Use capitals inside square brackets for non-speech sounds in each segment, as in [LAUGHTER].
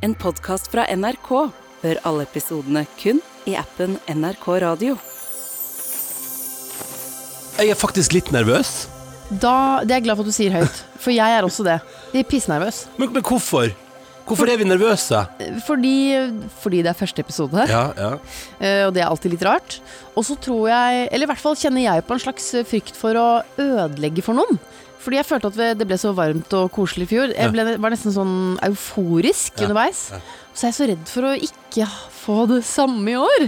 En podkast fra NRK. Hør alle episodene kun i appen NRK Radio. Jeg er faktisk litt nervøs. Da, det er jeg glad for at du sier høyt, for jeg er også det. Jeg er pissnervøs. Men, men hvorfor? Hvorfor er vi nervøse? Fordi, fordi det er første episode, Ja, ja. eh, og det er alltid litt rart. Og så tror jeg, eller i hvert fall kjenner jeg på en slags frykt for å ødelegge for noen. Fordi jeg følte at det ble så varmt og koselig i fjor. Jeg ble, var nesten sånn euforisk Ja, underveis. Så jeg er så redd for å ikke få det samme i år.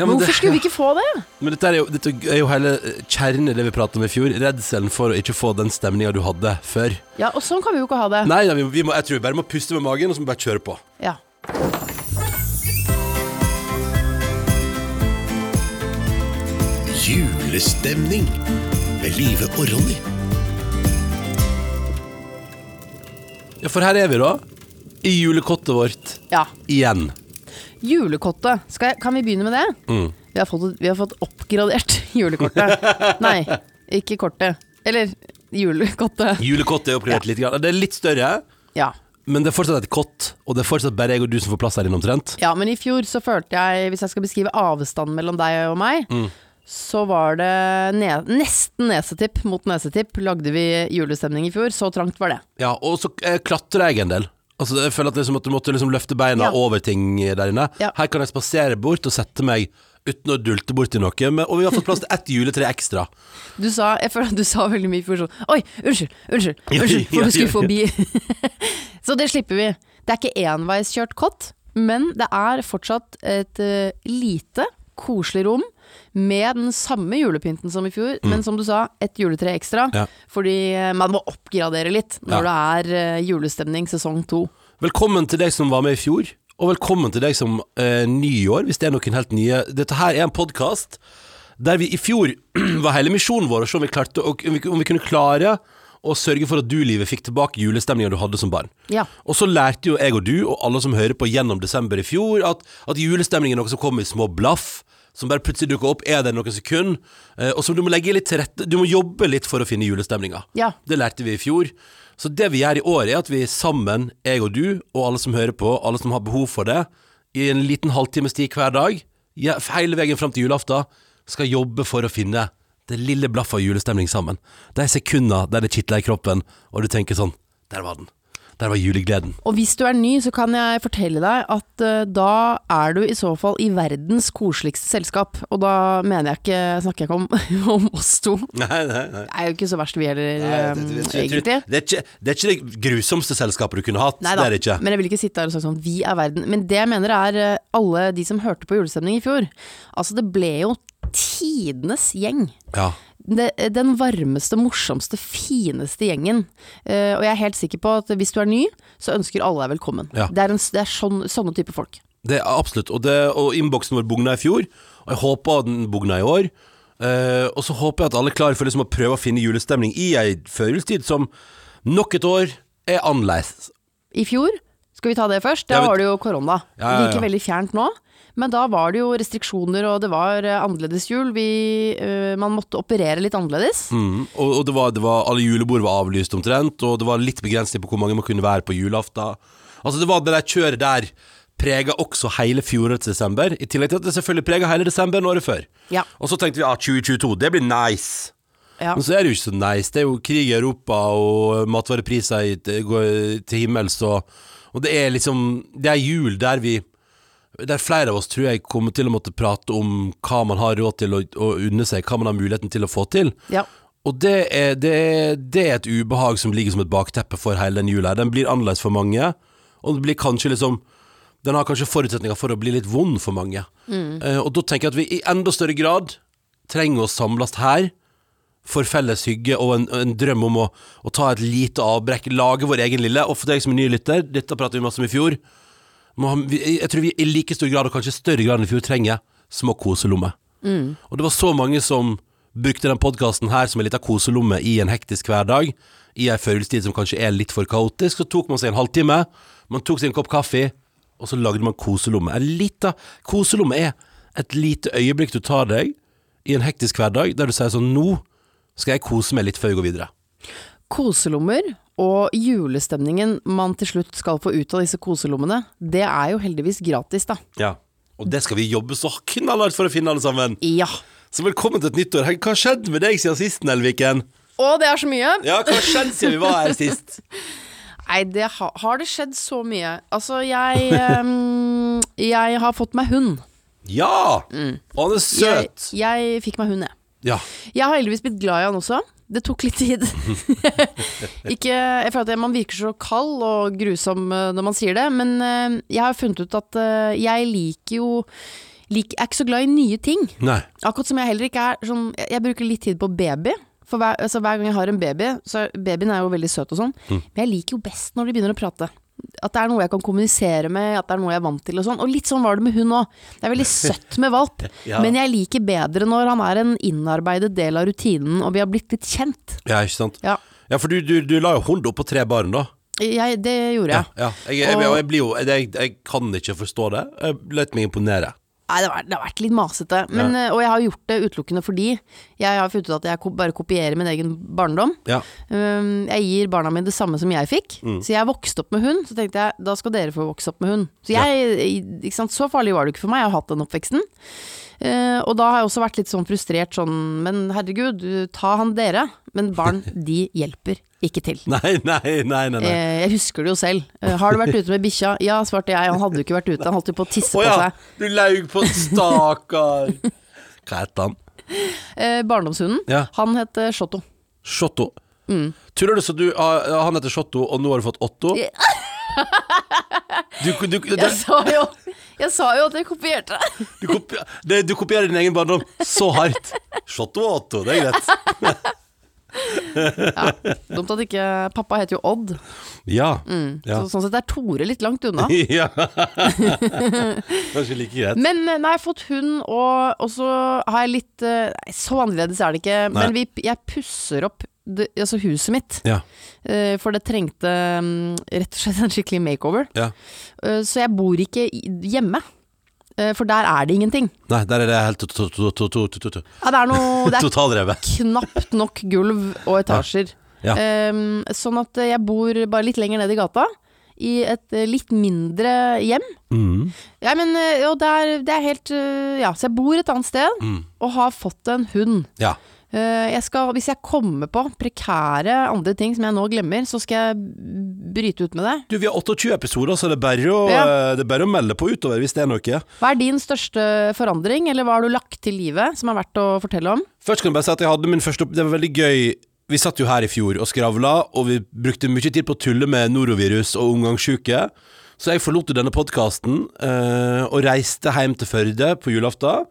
Ja men, Hvorfor det, skulle vi ikke få det? men dette, er jo, dette er jo hele kjernen i det vi pratet om i fjor. Redselen for å ikke få den stemninga du hadde før. Ja, og sånn kan vi jo ikke ha det. Nei, nei vi, vi må, jeg tror vi bare må puste med magen, og så må vi bare kjøre på. Ja. Julestemning med Live og Ronny. Ja, For her er vi, da. I julekottet vårt ja. igjen. Julekottet. Skal jeg, kan vi begynne med det? Mm. Vi, har fått, vi har fått oppgradert [LAUGHS] julekortet. Nei, ikke kortet. Eller julekottet. Julekottet er oppgradert litt. Grann. Det er litt større, Ja. men det er fortsatt et kott. Og det er fortsatt bare jeg og du som får plass her inne, omtrent. ja, men i fjor så følte jeg, hvis jeg skal beskrive avstanden mellom deg og meg, Mm. så var det ne nesten nesetipp mot nesetipp. Lagde vi julestemning i fjor. Så trangt var det. Ja, og så eh, klatra jeg en del. Altså, jeg føler at, liksom at du måtte liksom løfte beina Ja. over ting der inne. Ja. Her kan jeg spasere bort og sette meg uten å dulte borti noe. Men, og vi har fått plass til ett juletre ekstra. Du sa, jeg føler at du sa veldig mye i fjor sånn Oi, unnskyld, unnskyld, Ja, unnskyld, for du skulle ja, forbi. [LAUGHS] så det slipper vi. Det er ikke enveiskjørt kott, men det er fortsatt et eh, lite, koselig rom med den samme julepynten som i fjor, men som du sa, et juletre ekstra. Mm. Ja. Fordi eh, man må oppgradere litt når det er eh, julestemning sesong to. Velkommen til deg som var med i fjor, og velkommen til deg som eh, ny i år, hvis det er noen helt nye. Dette her er en podkast der vi i fjor [CLEARS THROAT] var hele misjonen vår å se om vi, klarte, om vi, om vi kunne klare å sørge for at du, Livet, fikk tilbake julestemninga du hadde som barn. Ja. Og så lærte jo jeg og du, og alle som hører på gjennom desember i fjor, at, at julestemning er noe som kommer i små blaff. Som bare plutselig dukker opp, er der noen sekunder. Eh, og som du må legge litt til rette Du må jobbe litt for å finne julestemninga. Ja. Det lærte vi i fjor. Så det vi gjør i år, er at vi sammen, jeg og du, og alle som hører på, alle som har behov for det, i en liten halvtimes tid hver dag, hele veien fram til julaften, skal jobbe for å finne det lille blaffet av julestemning sammen. De sekundene der det kitler i kroppen, og du tenker sånn Der var den. Der var julegleden. Og hvis du er ny, så kan jeg fortelle deg at uh, da er du i så fall i verdens koseligste selskap. Og da mener jeg ikke, snakker jeg ikke om, [LAUGHS] om oss to. Nei, nei, nei. Det er jo ikke så verst vi heller, eh, det, det, det, egentlig. det, er ikke, det er ikke det grusomste selskapet du kunne hatt. Nei det er det ikke. men jeg vil ikke sitte her og si sånn vi er verden. Men det jeg mener er eh, alle de som hørte på julestemning i fjor. Altså det ble jo tidenes gjeng. Ja. Det, den varmeste, morsomste, fineste gjengen. Eh, og jeg er helt sikker på at hvis du er ny, så ønsker alle deg velkommen. Ja. Det er, en, det er sånn, sånne type folk. Det er absolutt. Og, det, og innboksen vår bugna i fjor, og jeg håper den bugna i år. Uh, og så håper jeg at alle er klare for liksom å prøve å finne julestemning i ei førjulstid som nok et år er annerledes. I fjor, skal vi ta det først, da Ja, var det jo korona. Ja, ja, Det virker veldig fjernt nå. Men da var det jo restriksjoner, og det var eh, annerledes jul. Vi, eh, man måtte operere litt annerledes. Mm. Og, og det var, det var, alle julebord var avlyst omtrent, og det var litt begrensning på hvor mange man kunne være på julaften. Altså det var det der kjøret der prega også hele fjorårets desember, i tillegg til at det selvfølgelig prega hele desember året før. Ja. Og så tenkte vi ja, 2022, det blir nice. Ja. Men så er det jo ikke så nice. Det er jo krig i Europa, og matvarepriser går til himmels, og, og det er liksom Det er jul der vi Der flere av oss tror jeg kommer til å måtte prate om hva man har råd til å, å unne seg, hva man har muligheten til å få til. Ja. Og det er, det, er, det er et ubehag som ligger som et bakteppe for hele den jula. Den blir annerledes for mange, og det blir kanskje liksom Den har kanskje forutsetninger for å bli litt vond for mange. Eh, og da tenker jeg at vi i enda større grad trenger å samles her for felles hygge og en, en drøm om å, å ta et lite avbrekk, lage vår egen lille. Og for deg som er ny lytter, dette pratet vi masse om i fjor. Må ha, jeg tror vi i like stor grad, og kanskje større grad enn i fjor, trenger små koselommer. Og det var så mange som brukte den podkasten her som en liten koselomme i en hektisk hverdag, i ei førjulstid som kanskje er litt for kaotisk. Så tok man seg en halvtime, man tok seg en kopp kaffe, og så lagde man koselomme. En lita koselomme er et lite øyeblikk du tar deg i en hektisk hverdag, der du sier sånn Nå skal jeg kose meg litt før vi går videre. Koselommer og julestemningen man til slutt skal få ut av disse koselommene, det er jo heldigvis gratis, da. Ja. Og det skal vi jobbe så knallhardt for å finne, alle sammen. Ja. Så velkommen til et nytt år. Hva har skjedd med deg siden sist, Nelviken? Å, det er så mye! Ja, hva har skjedd siden vi var her sist? [LAUGHS] Nei, det ha, har det skjedd så mye. Altså, jeg um, Jeg har fått meg hund. Ja! Og han er Jeg, søt. jeg fikk meg hund, jeg. Ja. Jeg har heldigvis blitt glad i han også. Det tok litt tid. [LAUGHS] ikke, jeg føler at man virker så kald og grusom eh, når man sier det, men eh, jeg har funnet ut at eh, jeg liker jo lik, Jeg er ikke så glad i nye ting. Nei. Akkurat som jeg heller ikke er sånn Jeg, bruker litt tid på baby. For hver, altså, hver gang jeg har en baby, så babyen er jo veldig søt og sånn, men jeg liker jo best når de begynner å prate. At det er noe jeg kan kommunisere med, at det er noe jeg er vant til og sånn. Og litt sånn var det med hun òg. Det er veldig søtt med valp, [LAUGHS] Ja. men jeg liker bedre når han er en innarbeidet del av rutinen, og vi har blitt litt kjent. Ja, ikke sant? Ja, Ja, for du, du, du la jo hund opp på tre barn, da. jeg, det gjorde jeg. Ja. Jeg, jeg, jeg, jo jeg kan ikke forstå det. Jeg lot meg imponere. Nei, det har, vært- det har vært litt masete. Men, ja. Og jeg har gjort det utelukkende fordi jeg har funnet ut at jeg bare kopierer min egen barndom. Ja. Um, jeg gir barna mine det samme som jeg fikk. Mm. Så jeg vokste opp med hund. Så tenkte jeg da skal dere få vokse opp med hund. Så jeg, ikke sant, så farlig var det ikke for meg. Jeg har hatt den oppveksten. Eh, og da har jeg også vært litt sånn frustrert sånn Men herregud, ta han dere. Men barn, de hjelper ikke til. [LAUGHS] Nei, nei, nei, nei. nei. Eh, jeg husker det jo selv. Eh, har du vært ute med bikkja? Ja, svarte jeg. Han hadde jo ikke vært ute. Han holdt jo på å tisse på ja, seg. du laug på Stakkar. [LAUGHS] Hva het han? Eh, barndomshunden. Ja. Han het Shotto. Shotto. Mm. Tuller du så du ah, Han heter Shotto, og nå har du fått Otto? Du, du, du, [LAUGHS] Jeg sa jo, jeg sa jo at jeg kopierte. du, kopi- det, kopierer din egen barndom så hardt. Shotto og Otto, det er greit. Ja, dumt at ikke Pappa heter jo Odd, Ja. ja. Mm. så sånn sett er Tore litt langt unna. [LAUGHS] ja. [LAUGHS] Kanskje like greit. Men eh, nei, jeg har fått hund, og, og så har jeg litt eh, Nei, så annerledes er det ikke, Nei. men vi, jeg pusser opp det, altså huset mitt. Ja. Uh, For det trengte um, rett og slett en skikkelig makeover. ja. Uh, Så jeg bor ikke hjemme. Eh, for der er det ingenting. Nei, der er det helt Ja, det er noe [LAUGHS] Det er knapt nok gulv og etasjer. Ehm, sånn at jeg bor bare litt lenger ned i gata, i et eh, litt mindre hjem. Mm. Ja, men eh, jo, det er, det er helt Ja, så jeg bor et annet sted, mm. og har fått en hund. Ja. Eh, jeg skal, hvis jeg kommer på prekære andre ting som jeg nå glemmer, så skal jeg bryte ut med det. Du, vi har 28 episoder, så det er bare å, Ja. eh, det er bare å melde på utover hvis det er noe. Hva er din største forandring, eller hva har du lagt til livet som er verdt å fortelle om? Først kan jeg bare si at jeg hadde min første. Det var veldig gøy. Vi satt jo her i fjor og skravla, og vi brukte mye tid på å tulle med norovirus og omgangssjuke. Så jeg forlot denne podkasten eh, og reiste hjem til Førde på julaften.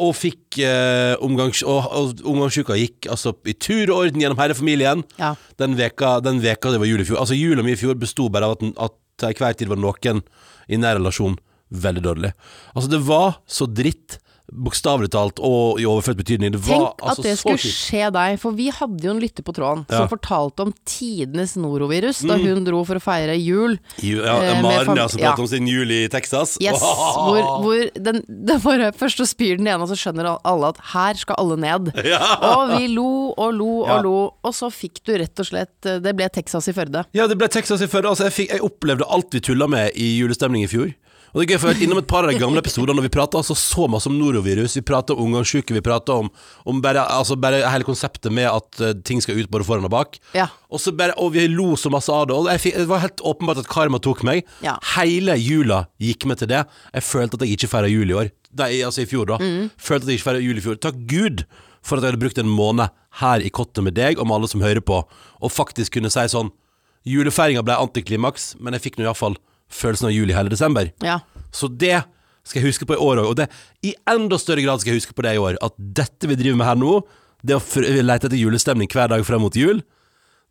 Og fikk eh, omgangs... Og, og omgangsuka gikk altså i tur og orden gjennom hele familien. Ja. Den veka, den veka det var jul i fjor Altså jula mi i fjor besto bare av at, den- at til hver tid var noen i nær relasjon veldig dårlig. Altså det var så dritt, bokstavelig talt, og i overført betydning. Det var Tenk at altså det skulle kjipt. skje deg, for vi hadde jo en lytter på tråden Ja. som fortalte om tidenes norovirus da hun dro for å feire jul. Ja, eh, Maren ja, som ja. om sin jul i Texas. Yes, [LAUGHS] hvor, hvor den, det bare Først så spyr den ene, og så skjønner alle at her skal alle ned. [LAUGHS] Og vi lo og lo og Ja. lo, og så fikk du rett og slett eh, Det ble Texas i Førde. Ja, det ble Texas i Førde. Altså, jeg, fikk, jeg opplevde alt vi tulla med i julestemning i fjor. Og det er gøy, for jeg har vært innom et par av de gamle episodene når vi prata altså så masse om norovirus. Vi prata om omgangssjuke, vi prata om, om bare, altså bare hele konseptet med at uh, ting skal ut både foran og bak. Ja. Og, så bare, og vi lo så masse av det. Og fikk, det var helt åpenbart at karma tok meg. Ja. Hele jula gikk med til det. Jeg følte at jeg ikke feira jul i år. Nei, altså i fjor, da. Følte at jeg ikke feira jul i fjor. Takk Gud for at jeg hadde brukt en måned her i kottet med deg og med alle som hører på, og faktisk kunne si sånn Julefeiringa ble antiklimaks, men jeg fikk nå iallfall følelsen av jul i hele desember. Ja. Så det skal jeg huske på i år òg, og det, i enda større grad skal jeg huske på det i år. At dette vi driver med her nå, det å lete etter julestemning hver dag frem mot jul,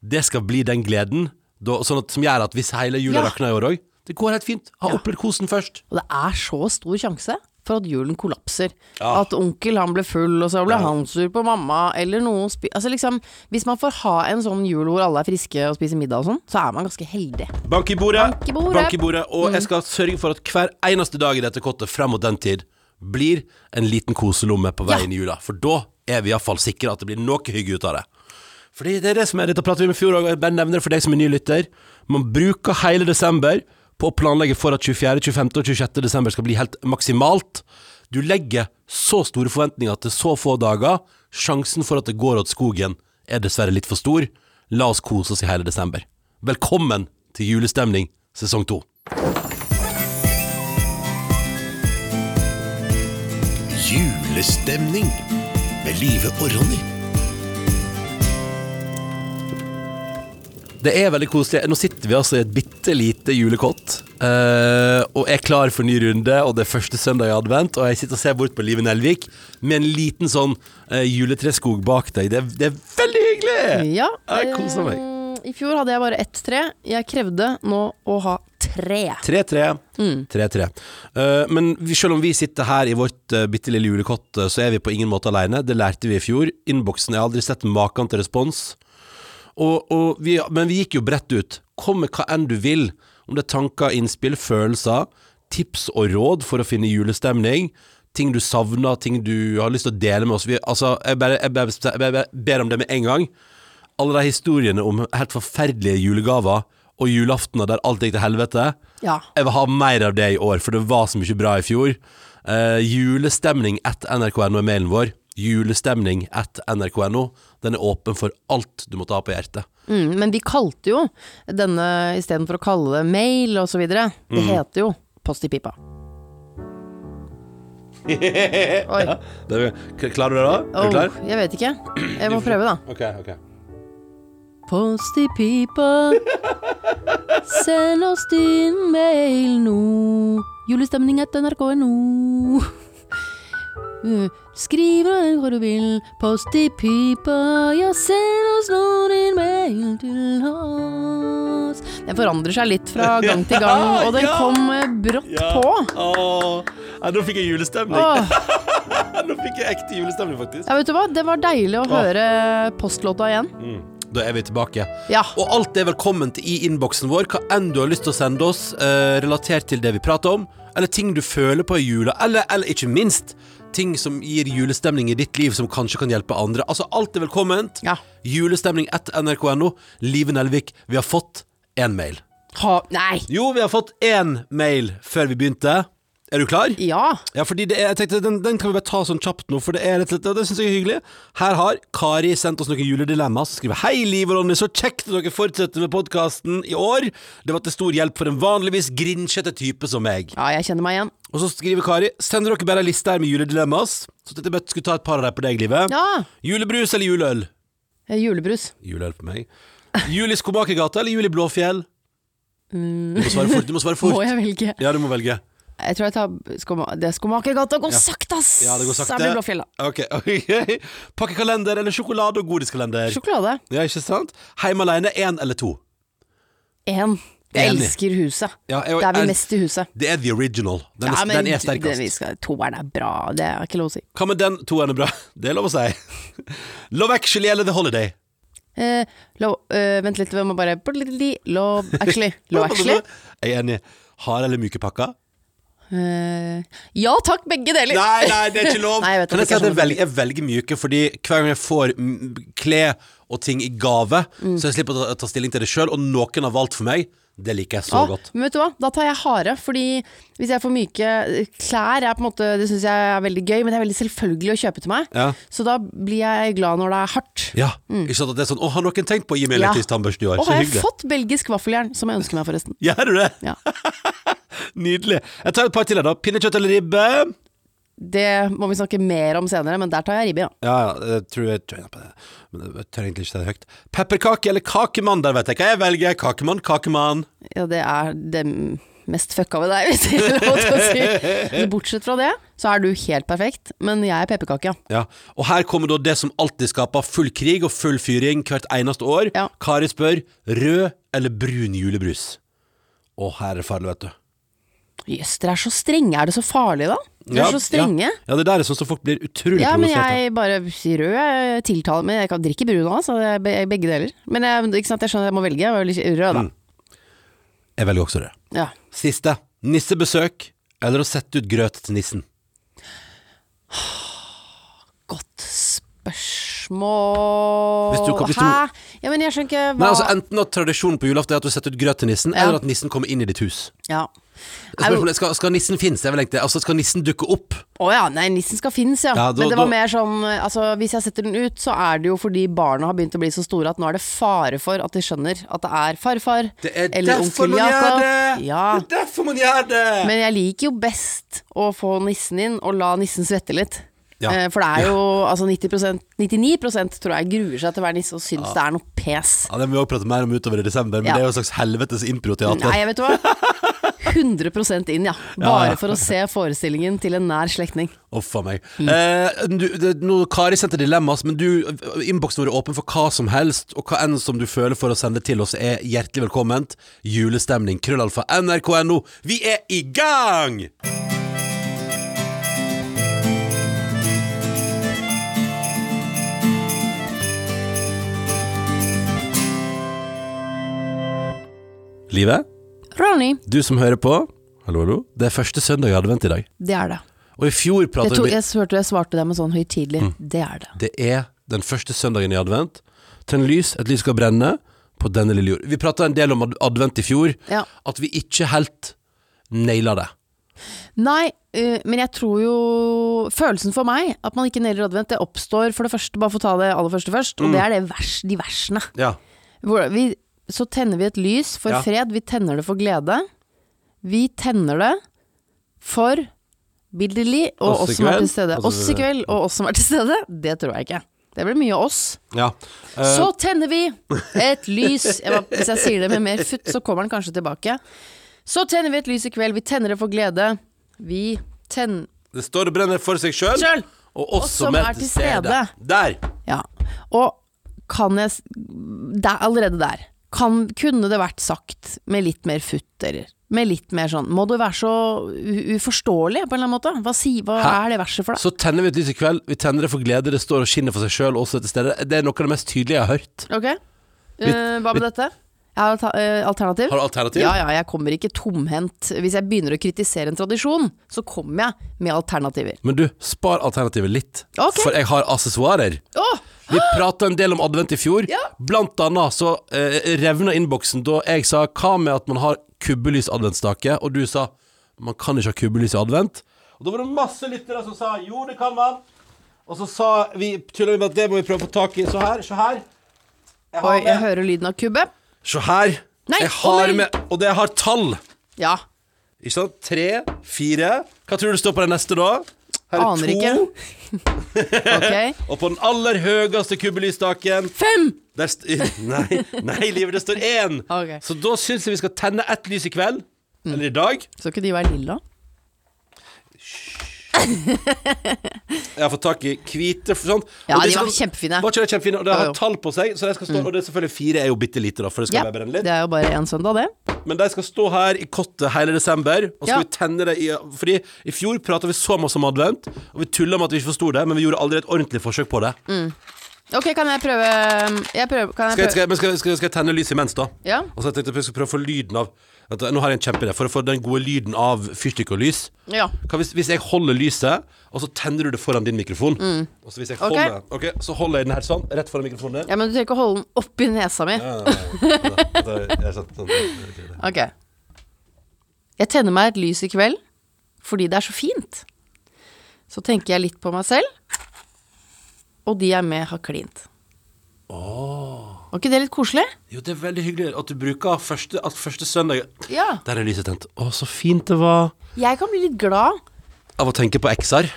det skal bli den gleden da, sånn at, som gjør at hvis hele jula Ja. rakner i år òg, det går helt fint. Ha Ja. opplevd kosen først. Og det er så stor sjanse for at julen kollapser. Ja. At onkel han ble full, og så ble han sur på mamma, eller noen spi... Altså liksom, hvis man får ha en sånn jul hvor alle er friske og spiser middag og sånn, så er man ganske heldig. Bank i bordet. Bank i bordet. Bank i bordet. Og jeg skal sørge for at hver eneste dag i dette kottet frem mot den tid blir en liten koselomme på veien i jula. For da er vi iallfall sikre at det blir noe hygge ut av det. Fordi det er det som er Dette pratet vi om i fjor òg, jeg bare nevner det for deg som er ny lytter. Man bruker hele desember på å planlegge for at 24., 25. og 26. desember skal bli helt maksimalt. Du legger så store forventninger til så få dager. Sjansen for at det går åt skogen er dessverre litt for stor. La oss kose oss i hele desember. Velkommen til julestemning sesong to. Julestemning med Live og Ronny. Det er veldig koselig. Nå sitter vi altså i et bitte lite julekott. uh, og er klar for ny runde, og det er første søndag i advent. Og jeg sitter og ser bort på Live Nelvik med en liten sånn uh, juletreskog bak deg. Det, er- det er veldig hyggelig! Ja, Jeg koser meg. eh, I fjor hadde jeg bare ett tre. Jeg krevde nå å ha tre. Tre-tre. Mm. Tre-tre. Uh, men selv om vi sitter her i vårt uh, bitte lille julekott, eh, så er vi på ingen måte alene. Det lærte vi i fjor. Innboksen Jeg har aldri sett maken til respons. Og, og vi, men vi gikk jo bredt ut. Kom med hva enn du vil. Om det er tanker, innspill, følelser, tips og råd for å finne julestemning. Ting du savner, ting du har lyst til å dele med oss. Vi, altså, jeg, bare, jeg, bare, jeg bare ber om det med en gang. Alle de historiene om helt forferdelige julegaver og julaftener der alt gikk til helvete. Ja. Jeg vil ha mer av det i år, for det var så mye bra i fjor. Eh, julestemning at nrk.no er mailen vår. Julestemning at nrk.no. Den er åpen for alt du måtte ha på hjertet. Mm, men vi kalte jo denne istedenfor å kalle det mail videre. Det Mm. heter jo Post i pipa. [LAUGHS] Oi. Det er, klarer du det, da? Er du Oh, jeg vet ikke. Jeg må prøve, da. Ok, ok. Post i pipa, send oss din mail nå. Julestemning etter nrk.no. [LAUGHS] Skriv hva du vil, post i pipa, ja, send oss nå din mail til oss. Den forandrer seg litt fra [LAUGHS] gang til gang, og den ja. kom brått brått på. Åh, ja, nå fikk jeg julestemning. [LAUGHS] Nå fikk jeg ekte julestemning, faktisk. ja, vet du hva, det var deilig å Åh. høre postlåta igjen. Mm. Da er vi tilbake. Ja. Og alt er velkomment i innboksen vår, hva enn du har lyst til å sende oss, eh, relatert til det vi prater om, eller ting du føler på i jula, eller, eller ikke minst, ting som gir julestemning i ditt liv som kanskje kan hjelpe andre. Altså, alt er velkomment. Ja. Julestemning at nrk.no. Live Nelvik, vi har fått én mail. Ha, nei! Jo, vi har fått én mail før vi begynte. Er du klar? Ja. Ja, fordi det er, jeg tenkte den, den kan vi bare ta sånn kjapt nå, for det er rett og slett, og det synes jeg er hyggelig. Her har Kari sendt oss noen juledilemma, som skriver Hei, Liv og Ronny, så kjekt at dere fortsetter med podkasten i år. Det var til stor hjelp for en vanligvis grinsjete type som meg. ja, jeg kjenner meg igjen. Og så skriver Kari Sender dere bare liste her med juledilemmas, så tenkte jeg skulle ta et par av dem på deg, Livet. Ja. Julebrus eller juleøl? Eh, Julebrus. Juleøl på meg. Jul i Skomakergata eller jul i Blåfjell? Mm. Du må svare fort. Du må svare [LAUGHS] fort. Må jeg velge? Ja, du må velge. Jeg tror jeg tar skoma, Det er Skomakergata. Går Ja. sakte, ass! Ja, det går sakte. Så jeg blir Blåfjell, da. Ok, [LAUGHS] okay. Pakkekalender eller sjokolade- og godiskalender? Sjokolade. Ja, ikke sant? Heim alene, én eller to? Én. Jeg elsker huset. Ja, jeg- Det er vi mest i huset. Det er the original. Den er, ja, men den er det, vi skal, toeren er bra. Det er ikke lov å si. Hva med den toeren er bra? [LAUGHS] Det er lov å si. Love Actually eller The Holiday? Uh, lov, uh, vent litt, vi må bare Love actually. [LAUGHS] Love actually. Jeg er enig. Harde eller myke pakker? Uh, ja takk, begge deler. Nei, nei, det er ikke lov. [LAUGHS] Nei, jeg jeg jeg er velger, jeg velger myke, fordi hver gang jeg får mm, klær og ting i gave, Mm. så jeg slipper å ta, ta stilling til det sjøl, og noen har valgt for meg, det liker jeg så Ah, godt. men vet du hva, da tar jeg harde, fordi hvis jeg får myke klær er på en måte, Det syns jeg er veldig gøy, men det er veldig selvfølgelig å kjøpe til meg. Ja. Så da blir jeg glad når det er hardt. Ja, ikke sant at det er sånn Å, har noen tenkt på å gi meg Mm. Ja. elektrisk i år? Og Så har jeg fått belgisk vaffeljern, som jeg ønsker meg, forresten. Gjør du det? Ja. [LAUGHS] Nydelig. Jeg tar et par til her, da. Pinnekjøtt eller ribbe? Det må vi snakke mer om senere, men der tar jeg ribbe, ja. Ja, ja, jeg tror jeg joiner på det. Men jeg tør egentlig ikke si det høyt. Pepperkake eller kakemann? Der vet jeg hva jeg velger. Kakemann, kakemann. ja det er det mest fucka ved deg, [LAUGHS] hvis det er lov til å si. Men bortsett fra det, så er du helt perfekt, men jeg er pepperkake, ja. Ja. Og her kommer da det som alltid skaper full krig og full fyring hvert eneste år. Ja. Kari spør rød eller brun julebrus. Å, her er det farlig, vet du. Jøss, dere er så strenge. Er det så farlig, da? Dere er så strenge. Ja, ja det der er sånn som folk blir utrolig Ja, men provosert av. jeg bare rød, tiltaler Men jeg kan drikke brun òg, så det er begge deler. Men jeg, ikke sant, jeg skjønner jeg må velge. Jeg rød, da. Mm. Jeg velger også rød. Ja. Siste. Nissebesøk eller å sette ut grøt til nissen. Godt spørsmål. Hvis du kan- hvis du- Hæ? Ja, men jeg skjønner ikke hva Nei, altså Enten at tradisjonen på julaften er at du setter ut grøt til nissen, Ja. eller at nissen kommer inn i ditt hus. Ja. Spørsmålet skal, skal nissen finnes? jeg vel egentlig Altså, skal nissen dukke opp? Å ja, nei, nissen skal finnes, ja. Ja, da- Men det var da- mer sånn Altså, hvis jeg setter den ut, så er det jo fordi barna har begynt å bli så store at nå er det fare for at de skjønner at det er farfar Det er eller onkel Jakob. Ja. Det er derfor man gjør det! Men jeg liker jo best å få nissen inn og la nissen svette litt. Ja. Eh, For det er jo altså 90% 99% tror jeg gruer seg til å være nisse og syns det er noe pes. Ja, Det må vi også prate mer om utover i desember, men Ja. det er jo et slags helvetes improteater. Nei, vet du hva? [LAUGHS] 100 inn, ja. Bare for å se forestillingen til en nær slektning. Uff a meg. Mm. Eh, du, det, nå, Kari sendte dilemmas, men du, innboksen vår er åpen for hva som helst, og hva enn som du føler for å sende til oss, er hjertelig velkomment. Julestemning, krøllalfa, nrk.no. Vi er i gang! Live, Ronny, du som hører på, hallo, hallo. Det er første søndag i advent i dag. det er det. Og i fjor Jeg, pratet to, vi jeg hørte jeg svarte deg med sånn høytidelig. Mm. Det er det. Det er den første søndagen i advent. Tenn lys, et lys skal brenne på denne lille jord. Vi prata en del om advent i fjor, Ja. at vi ikke helt naila det. Nei, eh, men jeg tror jo Følelsen for meg, at man ikke nailer advent, det oppstår for det første, bare for å ta det aller første først, Mm. og det er det vers, de versene. Ja. Hvor vi, så tenner vi et lys for Ja. fred, vi tenner det for glede. Vi tenner det for billedlig og Oss i oss som er kveld? til stede. Altså, Oss i kveld og oss som er til stede, det tror jeg ikke. Det blir mye oss. ja. Eh, Så tenner vi et lys jeg bare, Hvis jeg sier det med mer futt, så kommer den kanskje tilbake. Så tenner vi et lys i kveld, vi tenner det for glede. Vi tenner det står og brenner for seg sjøl, Sjøl! og oss som er til stede. Der! Ja. Og kan jeg s- der, Allerede der. Kan, kunne det vært sagt med litt mer futt, eller med litt mer sånn Må du være så uforståelig på en eller annen måte? Hva, si, hva er det verset for, deg? Så tenner vi et lys i kveld, vi tenner det for glede, det står og skinner for seg sjøl, og oss er til stede. Det er noe av det mest tydelige jeg har hørt. Ok, Uh, Hva med dette? Jeg har eh, alternativ. Har du alternativ? Ja, ja, jeg kommer ikke tomhendt. Hvis jeg begynner å kritisere en tradisjon, så kommer jeg med alternativer. Men du, spar alternativet litt, Ok. for jeg har assessoarer. Åh! Vi prata en del om advent i fjor. Ja. Blant annet så eh, revna innboksen da jeg sa hva med at man har kubbelys-adventsstake, og du sa man kan ikke ha kubbelys i advent. Og da var det masse lyttere som sa jo, det kan man. Og så sa vi tulla med at det må vi prøve å få tak i. Så her, se her. Jeg har Oi, jeg hører lyden av kubbe. Se her. Nei, jeg har med Og det har tall. Ja. Ikke sant? Tre, fire Hva tror du står på den neste, da? Her er Aner to. ikke. [LAUGHS] Ok. Og på den aller høyeste kubbelysstaken Fem! [LAUGHS] Nei, nei, livet, det står én. Ok. Så da syns jeg vi skal tenne ett lys i kveld. Eller i dag. Skal ikke de være lilla? [LAUGHS] Jeg har fått tak i hvite sånn. Ja, det de var kjempefine. Var ikke det kjempefine? Og det har tall på seg, så de skal stå Og det er selvfølgelig fire er jo bitte lite, da, for det skal Ja, bare brenne litt. det er jo bare én søndag, det. Men de skal stå her i kottet hele desember, og så skal Ja. vi tenne det i Fordi i fjor prata vi så masse om advent, og vi tulla med at vi ikke forsto det, men vi gjorde aldri et ordentlig forsøk på det. Ok, kan jeg prøve Jeg prøve, kan Skal jeg prøve? skal, jeg- skal, skal, skal jeg tenne lys imens, da? Ja. Og så tenkte jeg at jeg skulle prøve å få lyden av at, Nå har jeg en kjempeidé. For å få den gode lyden av fyrstikk og lys ja. Hvis, hvis jeg holder lyset, og så tenner du det foran din mikrofon Og så hvis jeg holder okay. holder Så holder jeg den her sånn, rett foran mikrofonen din. ja, men du trenger ikke å holde den oppi nesa mi. Ok. Jeg tenner meg et lys i kveld fordi det er så fint. Så tenker jeg litt på meg selv, og de jeg er med, har klint. Var ikke det litt koselig? Jo, det er veldig hyggelig at du bruker første, at første søndag Ja. Der er lyset tent. Å, så fint det var. Jeg kan bli litt glad. Av å tenke på X-er.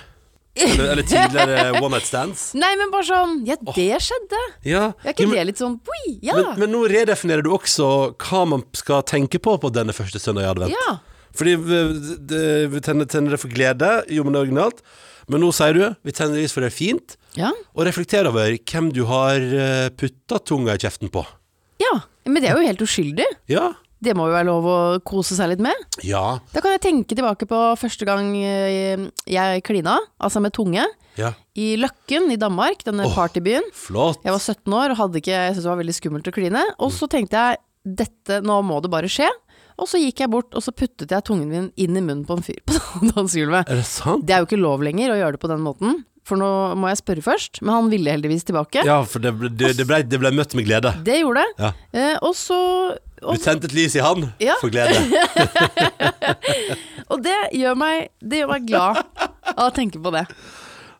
Eller, eller tidligere [LAUGHS] One Night Stands. Nei, men bare sånn Ja, det skjedde. Ja. Er ikke Jo, men- det litt sånn boi, ja. Men, men nå redefinerer du også hva man skal tenke på på denne første søndag i advent. Ja. Fordi vi, det, vi tenner, tenner det for glede, jo, men det er originalt. Men nå sier du vi tenner lys for det er fint, ja. og reflekterer over hvem du har eh, putta tunga i kjeften på. Ja. Men det er jo helt uskyldig. Ja. Det må jo være lov å kose seg litt med. Ja. Da kan jeg tenke tilbake på første gang eh, jeg klina, altså med tunge, Ja. i Løkken i Danmark, denne oh, partybyen. Flott. Jeg var 17 år og hadde ikke, jeg syntes det var veldig skummelt å kline. Og så tenkte jeg dette, nå må det bare skje. Og så gikk jeg bort og så puttet jeg tungen min inn i munnen på en fyr på [LAUGHS] dansegulvet. Er det sant? Det er jo ikke lov lenger å gjøre det på den måten, for nå må jeg spørre først. Men han ville heldigvis tilbake. Ja, for det, ble- det, det, ble, det ble møtt med glede. Det gjorde det. Ja. Eh, og så Du og, tente et lys i han Ja. for glede. [LAUGHS] og det gjør meg, det gjør meg glad [LAUGHS] av å tenke på det.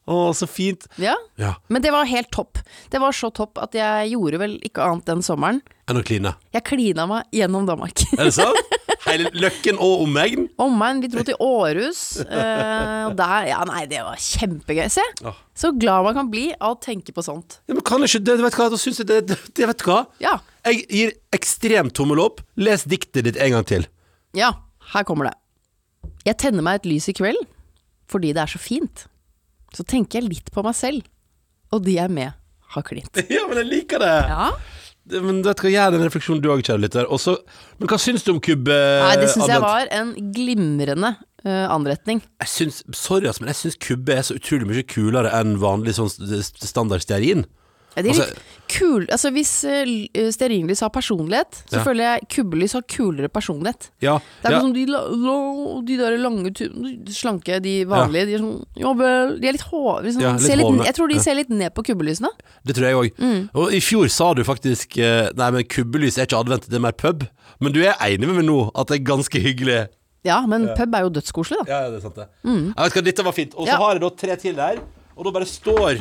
Å, så fint. Ja. Ja. Men det var helt topp. Det var så topp at jeg gjorde vel ikke annet den sommeren. Enn å kline. Jeg klina meg gjennom Danmark. [LAUGHS] Er det sant? [LAUGHS] Hele Løkken og omegn? Omegn. Vi dro til Århus. eh, og der Ja, nei, det var kjempegøy. Se, så glad man kan bli av å tenke på sånt. Ja, men kan ikke det, vet hva, da syns jeg det, det, vet hva? Ja. Jeg gir ekstremt tommel opp. Les diktet ditt en gang til. Ja, her kommer det. Jeg tenner meg et lys i kveld fordi det er så fint. Så tenker jeg litt på meg selv, og de jeg er med, har klint. [LAUGHS] Ja, men jeg liker det. Ja. Men vet du hva, Gjør den refleksjonen du òg, kjære lytter. Men hva syns du om kubbe? Nei, det syns jeg var en glimrende uh, anretning. Jeg syns, Sorry, men jeg syns kubbe er så utrolig mye kulere enn vanlig sånn standard stearin. Ja, det er Altså- litt kul Altså Hvis uh, stearinlys har personlighet, så Ja. føler jeg kubbelys har kulere personlighet. Ja, Det er ja. sånn de, la, de der lange, slanke, de vanlige, de er sånn Ja vel De er litt hove. Liksom, Ja, litt jeg tror de ser litt ned på kubbelysene. Det tror jeg òg. Mm. Og i fjor sa du faktisk eh, Nei, men kubbelys er ikke advent, det er mer pub. Men du er enig med meg nå at det er ganske hyggelig? Ja, men pub er jo dødskoselig, da. Ja, ja, det er sant det. Jeg vet hva, Dette var fint. Og så Mm. Ja. har jeg da tre til der. Og da bare står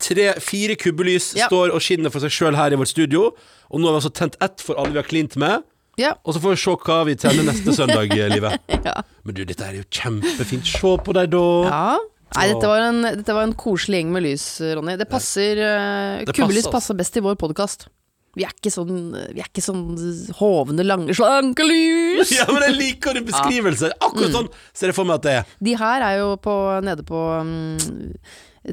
tre, fire kubbelys Ja. står og skinner for seg sjøl her i vårt studio. Og nå har vi altså tent ett for alle vi har klint med. Ja. Og så får vi se hva vi tenner neste søndag, [LAUGHS] Livet. Ja. Men du, dette er jo kjempefint. Se på deg, da. ja. Nei, dette var, en, dette var en koselig gjeng med lys, Ronny. Det passer uh, Det Kubbelys passer, passer best i vår podkast. Vi er ikke sånn Vi er ikke sånn hovne, lange, slanke lys. [LAUGHS] Ja, men jeg liker din beskrivelse. Akkurat Mm. sånn ser jeg for meg at det er. De her er jo på, nede på mm,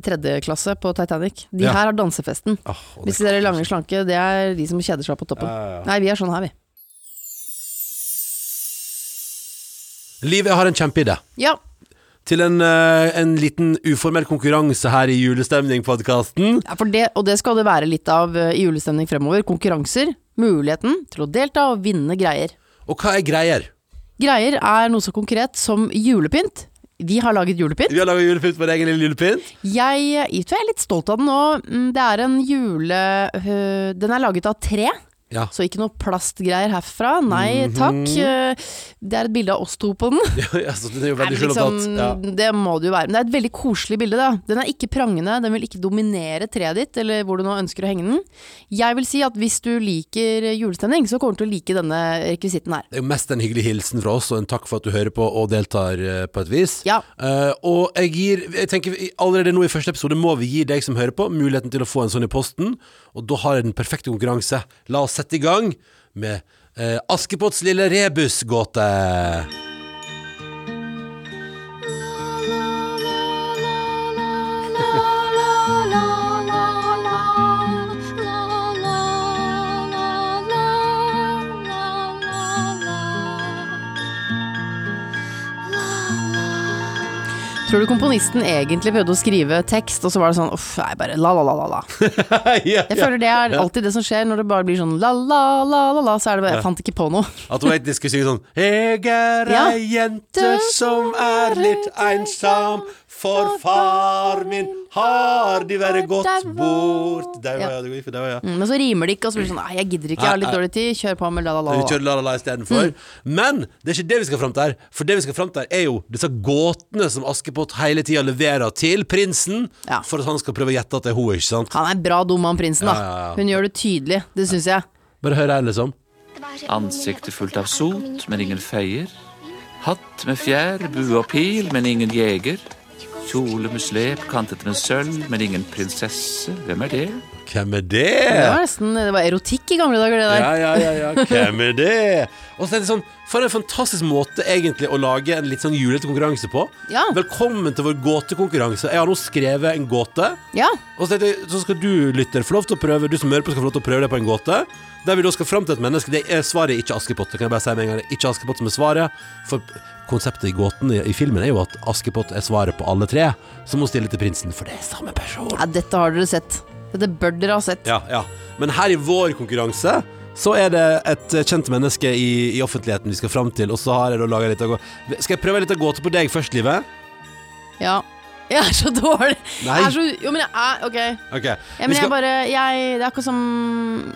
tredje klasse på Titanic. De Ja. her har dansefesten. Oh, Hvis dere er lange, slanke, det er de som kjeder seg på toppen. Ja, ja. Nei, vi er sånn her, vi. Livet har en kjempeidé. Ja. Til en, eh, en liten uformell konkurranse her i Julestemning-podkasten. ja for det, og det skal det være litt av eh, i julestemning fremover. Konkurranser. Muligheten til å delta og vinne greier. Og hva er greier? Greier er noe så konkret som julepynt. Vi har laget julepynt. Vi har laget julepynt på vår egen lille julepynt. Jeg, jeg tror jeg er litt stolt av den nå. Mm, Det er en jule... øh, Den er laget av tre. Ja. Så ikke noe plastgreier herfra. Nei takk. Eh, Det er et bilde av oss to på den. [LAUGHS] ja, så den er jo veldig liksom. Ja. Det må det jo være. Men det er et veldig koselig bilde. da Den er ikke prangende, den vil ikke dominere treet ditt, eller hvor du nå ønsker å henge den. Jeg vil si at hvis du liker julestemning, så kommer du til å like denne rekvisitten her. Det er jo mest en hyggelig hilsen fra oss, og en takk for at du hører på og deltar eh, på et vis. Ja. Uh, og jeg gir Jeg tenker Allerede nå i første episode må vi gi deg som hører på, muligheten til å få en sånn i posten. Og da har jeg den perfekte konkurranse. La oss sette i gang med eh, Askepotts lille rebusgåte. Tror du komponisten egentlig prøvde å skrive tekst, og så var det sånn uff, nei, bare la la la la la. [LAUGHS] ja, Jeg føler det er alltid det som skjer når det bare blir sånn la la la la la, så er det bare Jeg fant ikke på noe. [LAUGHS] At hun egentlig skulle synge sånn Jeg er ei jente som er litt einsam, for far min har de vært gått bort Det var Ja. det var, det ja. Mm, Men så rimer det ikke, og så blir det sånn nei, jeg gidder ikke, jeg har litt dårlig tid, kjør på med la la la. Vi la. kjører La La istedenfor. Men det er ikke det vi skal fram til her. For det vi skal fram til her, er jo disse gåtene som Askepott hele tida leverer til prinsen, Ja. for at han skal prøve å gjette at det er hun, ikke sant? Han er bra dum, han prinsen, da. Ja, ja, ja. Hun gjør det tydelig, det syns jeg. Bare hør her, liksom. Ansiktet fullt av sot, men ingen feier. Hatt med fjær, bue og pil, men ingen jeger. Kjole med slep, kantet med sølv, men ingen prinsesse. Hvem er det? Hvem er det? Det var nesten Det var erotikk i gamle dager, det der. Ja, ja, ja, ja. [LAUGHS] Hvem er det? Og så er det sånn For en fantastisk måte egentlig å lage en litt sånn julete konkurranse på. Ja. Velkommen til vår gåtekonkurranse. Jeg har nå skrevet en gåte. Ja. Og så, jeg, så skal du, lytter, få lov til å prøve Du som hører på, skal få lov til å prøve deg på en gåte. Der vi da skal fram til et menneske. Det er svaret ikke Askepott. Det kan jeg bare si med en gang. Det er ikke Askepott som er svaret. For konseptet i gåten i, i filmen er jo at Askepott er svaret på alle tre. Så må stille til prinsen, for det er samme person. ja, dette har dere sett. Dette bør dere ha sett. Ja, ja. Men her i vår konkurranse så er det et kjent menneske i, i offentligheten vi skal fram til, og så har jeg da laga litt av gå- Skal jeg prøve litt av gåte på deg først, Livet? Ja. Jeg er så dårlig. Nei. Jeg er så, jo, men jeg er Ok. Ok, Ja, men men jeg bare jeg, Det er akkurat som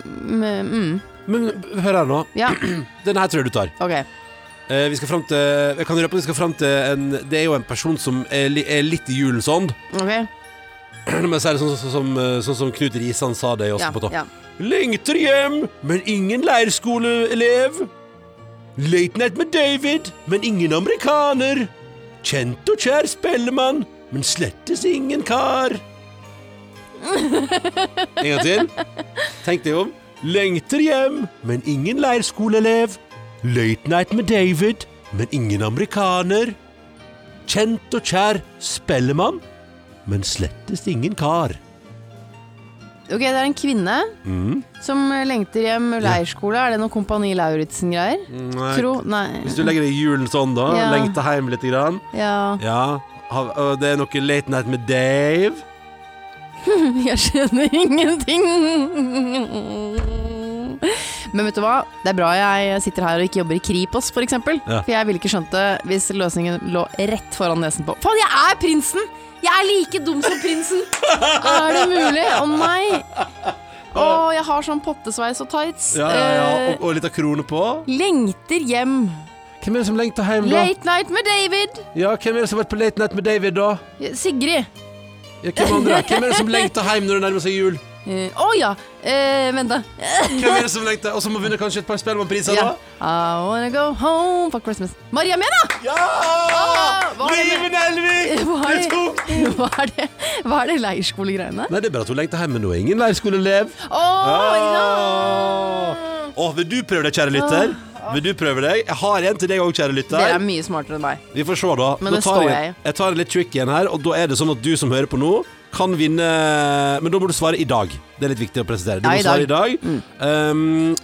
mm, men hør her nå. Ja, [CLEARS THROAT] Den her tror jeg du tar. ok. Eh, vi skal frem til Jeg kan røpe at vi skal fram til en Det er jo en person som er, li, er litt i julens ånd. Ok, [CLEARS THROAT] Men så er det sånn, sånn, som, eh, sånn som Knut Risan sa det i ja, Askepott. ja. Lengter hjem, men ingen leirskoleelev. Late Night med David, men ingen amerikaner. Kjent og kjær spellemann, men slettes ingen kar. [LAUGHS] En gang til. Tenk deg om. Lengter hjem, men ingen leirskoleelev. Late Night med David, men ingen amerikaner. Kjent og kjær spellemann, men slettest ingen kar. Ok, det er en kvinne Mm. som lengter hjem leirskole. Er det noe Kompani Lauritzen-greier? Nei, Nei. Hvis du legger det i julen sånn, da. Ja. Lengter hjem litt. Grann. Ja. Ja. Det er noe Late Night med Dave. [LAUGHS] Jeg skjønner ingenting. Men vet du hva? Det er bra jeg sitter her og ikke jobber i Kripos, for eksempel. Ja. For jeg ville ikke skjønt det hvis løsningen lå rett foran nesen på. Faen, jeg er prinsen! Jeg er like dum som prinsen! Er det mulig? Å nei! Å, jeg har sånn pottesveis og tights. Ja, ja, ja. Eh, Og, og litt av krone på. lengter hjem. Hvem er det som lengter hjem, da? Late night med David. Ja, Hvem er det som har vært på Late Night med David, da? Sigrid. Ja, hvem andre? Hvem er det som lengter hjem når det nærmer seg jul? Eh, Å ja. Uh, vent, da. Hvem er det som lengter Og som har vunnet kanskje et par Spellemannpriser, Ja. da? I wanna go home for Christmas. Maria Mena! Ja! hva er det Hva [LAUGHS] er det, hva er det, hva [LAUGHS] er det leirskolegreiene? Nei, det er bare at hun lengter hjem, men hun er ingen leirskoleelev. Å, ja Å, vil du prøve det, kjære lytter? Vil du prøve deg? Jeg har en til deg òg, kjære lytter. Det er mye smartere enn meg. Vi får se, da. Men da det tar står jeg, jeg jeg tar en litt tricky en her, og da er det sånn at du som hører på nå, kan vinne Men da må du svare i dag. Det er litt viktig å presisere. Du må svare i dag. dag. Um,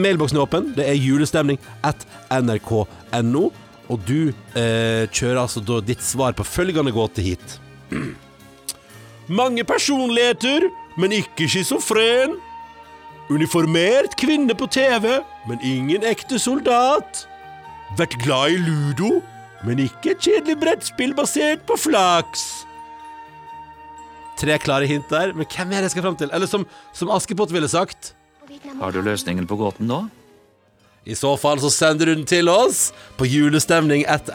mailboksen er åpen. Det er julestemning at nrk.no. Og du eh, kjører altså da ditt svar på følgende gåte hit. [CLEARS THROAT] Mange personligheter, men ikke schizofren. Uniformert kvinne på TV, men ingen ekte soldat. Vært glad i ludo, men ikke et kjedelig brettspill basert på flaks. Tre klare hint der, men hvem er det jeg skal fram til? Eller som, som Askepott ville sagt Har du løsningen på gåten nå? I så fall så sender du den til oss på julestemning at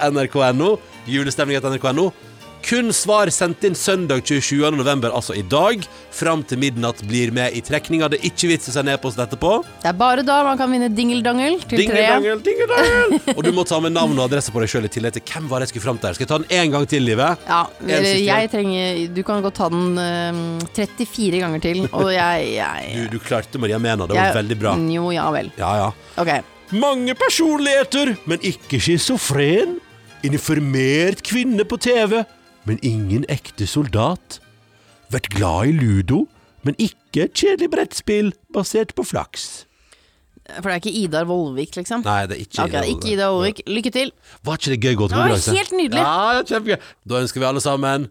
Kun svar sendt inn søndag 27. november, altså i dag. Fram til midnatt blir med i trekninga. Det er ikke vits å sende e-post etterpå. Det er bare da man kan vinne dingeldangel til tre. Dingeldangel. [LAUGHS] Og du må ta med navn og adresse på deg sjøl i tillegg til hvem var det jeg skulle fram til. Skal jeg ta den én gang til, Livet? Ja, jeg trenger Du kan godt ta den um, 34 ganger til, og [LAUGHS] jeg, jeg, Du, du klarte Maria Mena. Det var jeg veldig bra. Jo, ja vel. Ja, ja. Ok. Mange personligheter, men ikke schizofren. Uniformert kvinne på TV, men ingen ekte soldat. Vært glad i ludo, men ikke et kjedelig brettspill basert på flaks. For det er ikke Idar Vollvik, liksom? Nei, det er ikke Ok, ikke Idar Vollvik. Lykke til. Var ikke det gøy Det var helt nydelig. Ja, ja, kjempegøy. Da ønsker vi alle sammen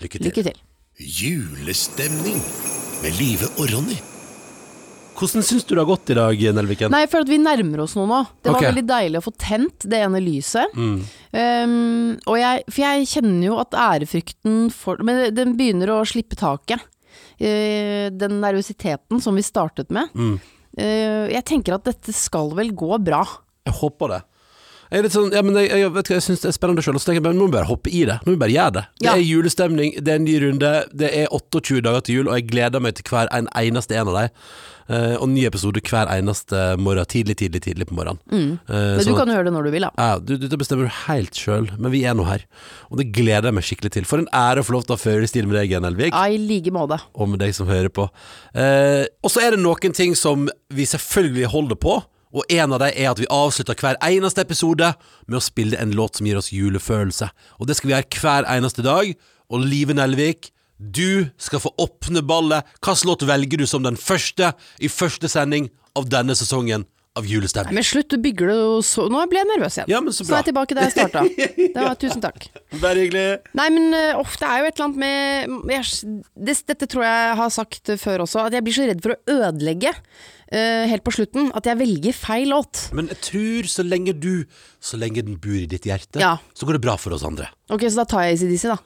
lykke til. Lykke til. Julestemning med Live og Ronny. Hvordan syns du det har gått i dag, Nelviken? Nei, jeg føler at vi nærmer oss noe nå. Det var okay. veldig deilig å få tent det ene lyset. Mm. Um, og jeg, for jeg kjenner jo at ærefrykten for Men den begynner å slippe taket. Uh, den nervøsiteten som vi startet med. Mm. Uh, jeg tenker at dette skal vel gå bra. Jeg håper det. Jeg er litt sånn, ja, men jeg, jeg, vet hva, jeg synes det er spennende sjøl, så tenker jeg bare, nå må vi bare hoppe i det. Nå må vi bare gjøre det. Det er julestemning, det er en ny runde, det er 28 dager til jul, og jeg gleder meg til hver en eneste en av dem. Uh, og ny episode hver eneste morgen, tidlig, tidlig, tidlig på morgenen. Mm. Uh, Men sånn du at- kan gjøre det når du vil, da. ja, du, du, det bestemmer du helt sjøl, men vi er nå her. Og det gleder jeg meg skikkelig til. For en ære å få lov til å føre i stil med deg, Jan Elvik Ja, i like måte. og med deg som hører på. Uh, og så er det noen ting som vi selvfølgelig holder på, og en av dem er at vi avslutter hver eneste episode med å spille en låt som gir oss julefølelse. Og det skal vi gjøre hver eneste dag. Og Live Nelvik, du skal få åpne ballet. Hvilken låt velger du som den første i første sending av denne sesongen av Nei, men slutt, det jo så Nå ble jeg nervøs igjen. Ja, men så bra. Så er jeg tilbake der jeg starta. [LAUGHS] Det var, tusen takk. Bare hyggelig. Nei, men uh, ofte er jo et eller annet med jeg, det, Dette tror jeg har sagt før også, at jeg blir så redd for å ødelegge eh, helt på slutten at jeg velger feil låt. Men jeg tror så lenge du Så lenge den bor i ditt hjerte, Ja. så går det bra for oss andre. Ok, så da tar jeg ACDC, da.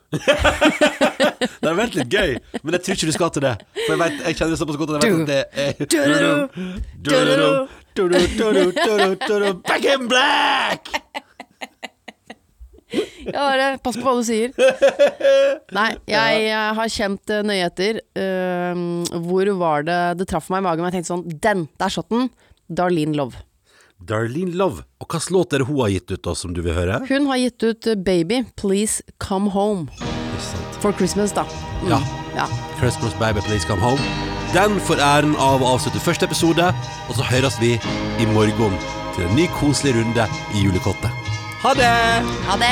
Det har vært litt gøy, men jeg tror ikke du skal til det. For jeg, vet, jeg kjenner det såpass godt at jeg vet at det er Back in black! Ja, er. Pass på hva du sier. Nei, [LAUGHS] jeg, jeg har kjent eh, nøye etter. Uh, hvor var det det traff meg i magen? Og jeg tenkte sånn Den! Der satt den! Darlene Love. Darlene Love. Og hvilken låt er det hun har gitt ut, da, som du vil høre? Hun har gitt ut eh, Baby, Please Come Home. For Christmas, da. Mm, Ja. ja. Christmas Baby Please Come Home. Den får æren av å avslutte første episode, og så høres vi i morgen til en ny koselig runde i julekottet. 好的。好的。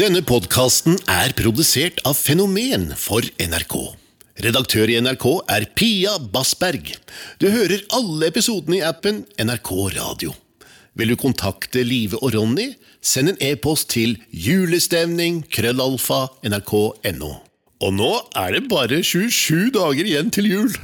Denne podkasten er produsert av Fenomen for NRK. Redaktør i NRK er Pia Bassberg. Du hører alle episodene i appen NRK Radio. Vil du kontakte Live og Ronny, send en e-post til julestemning krøllalfa nrk.no. Og nå er det bare 27 dager igjen til jul!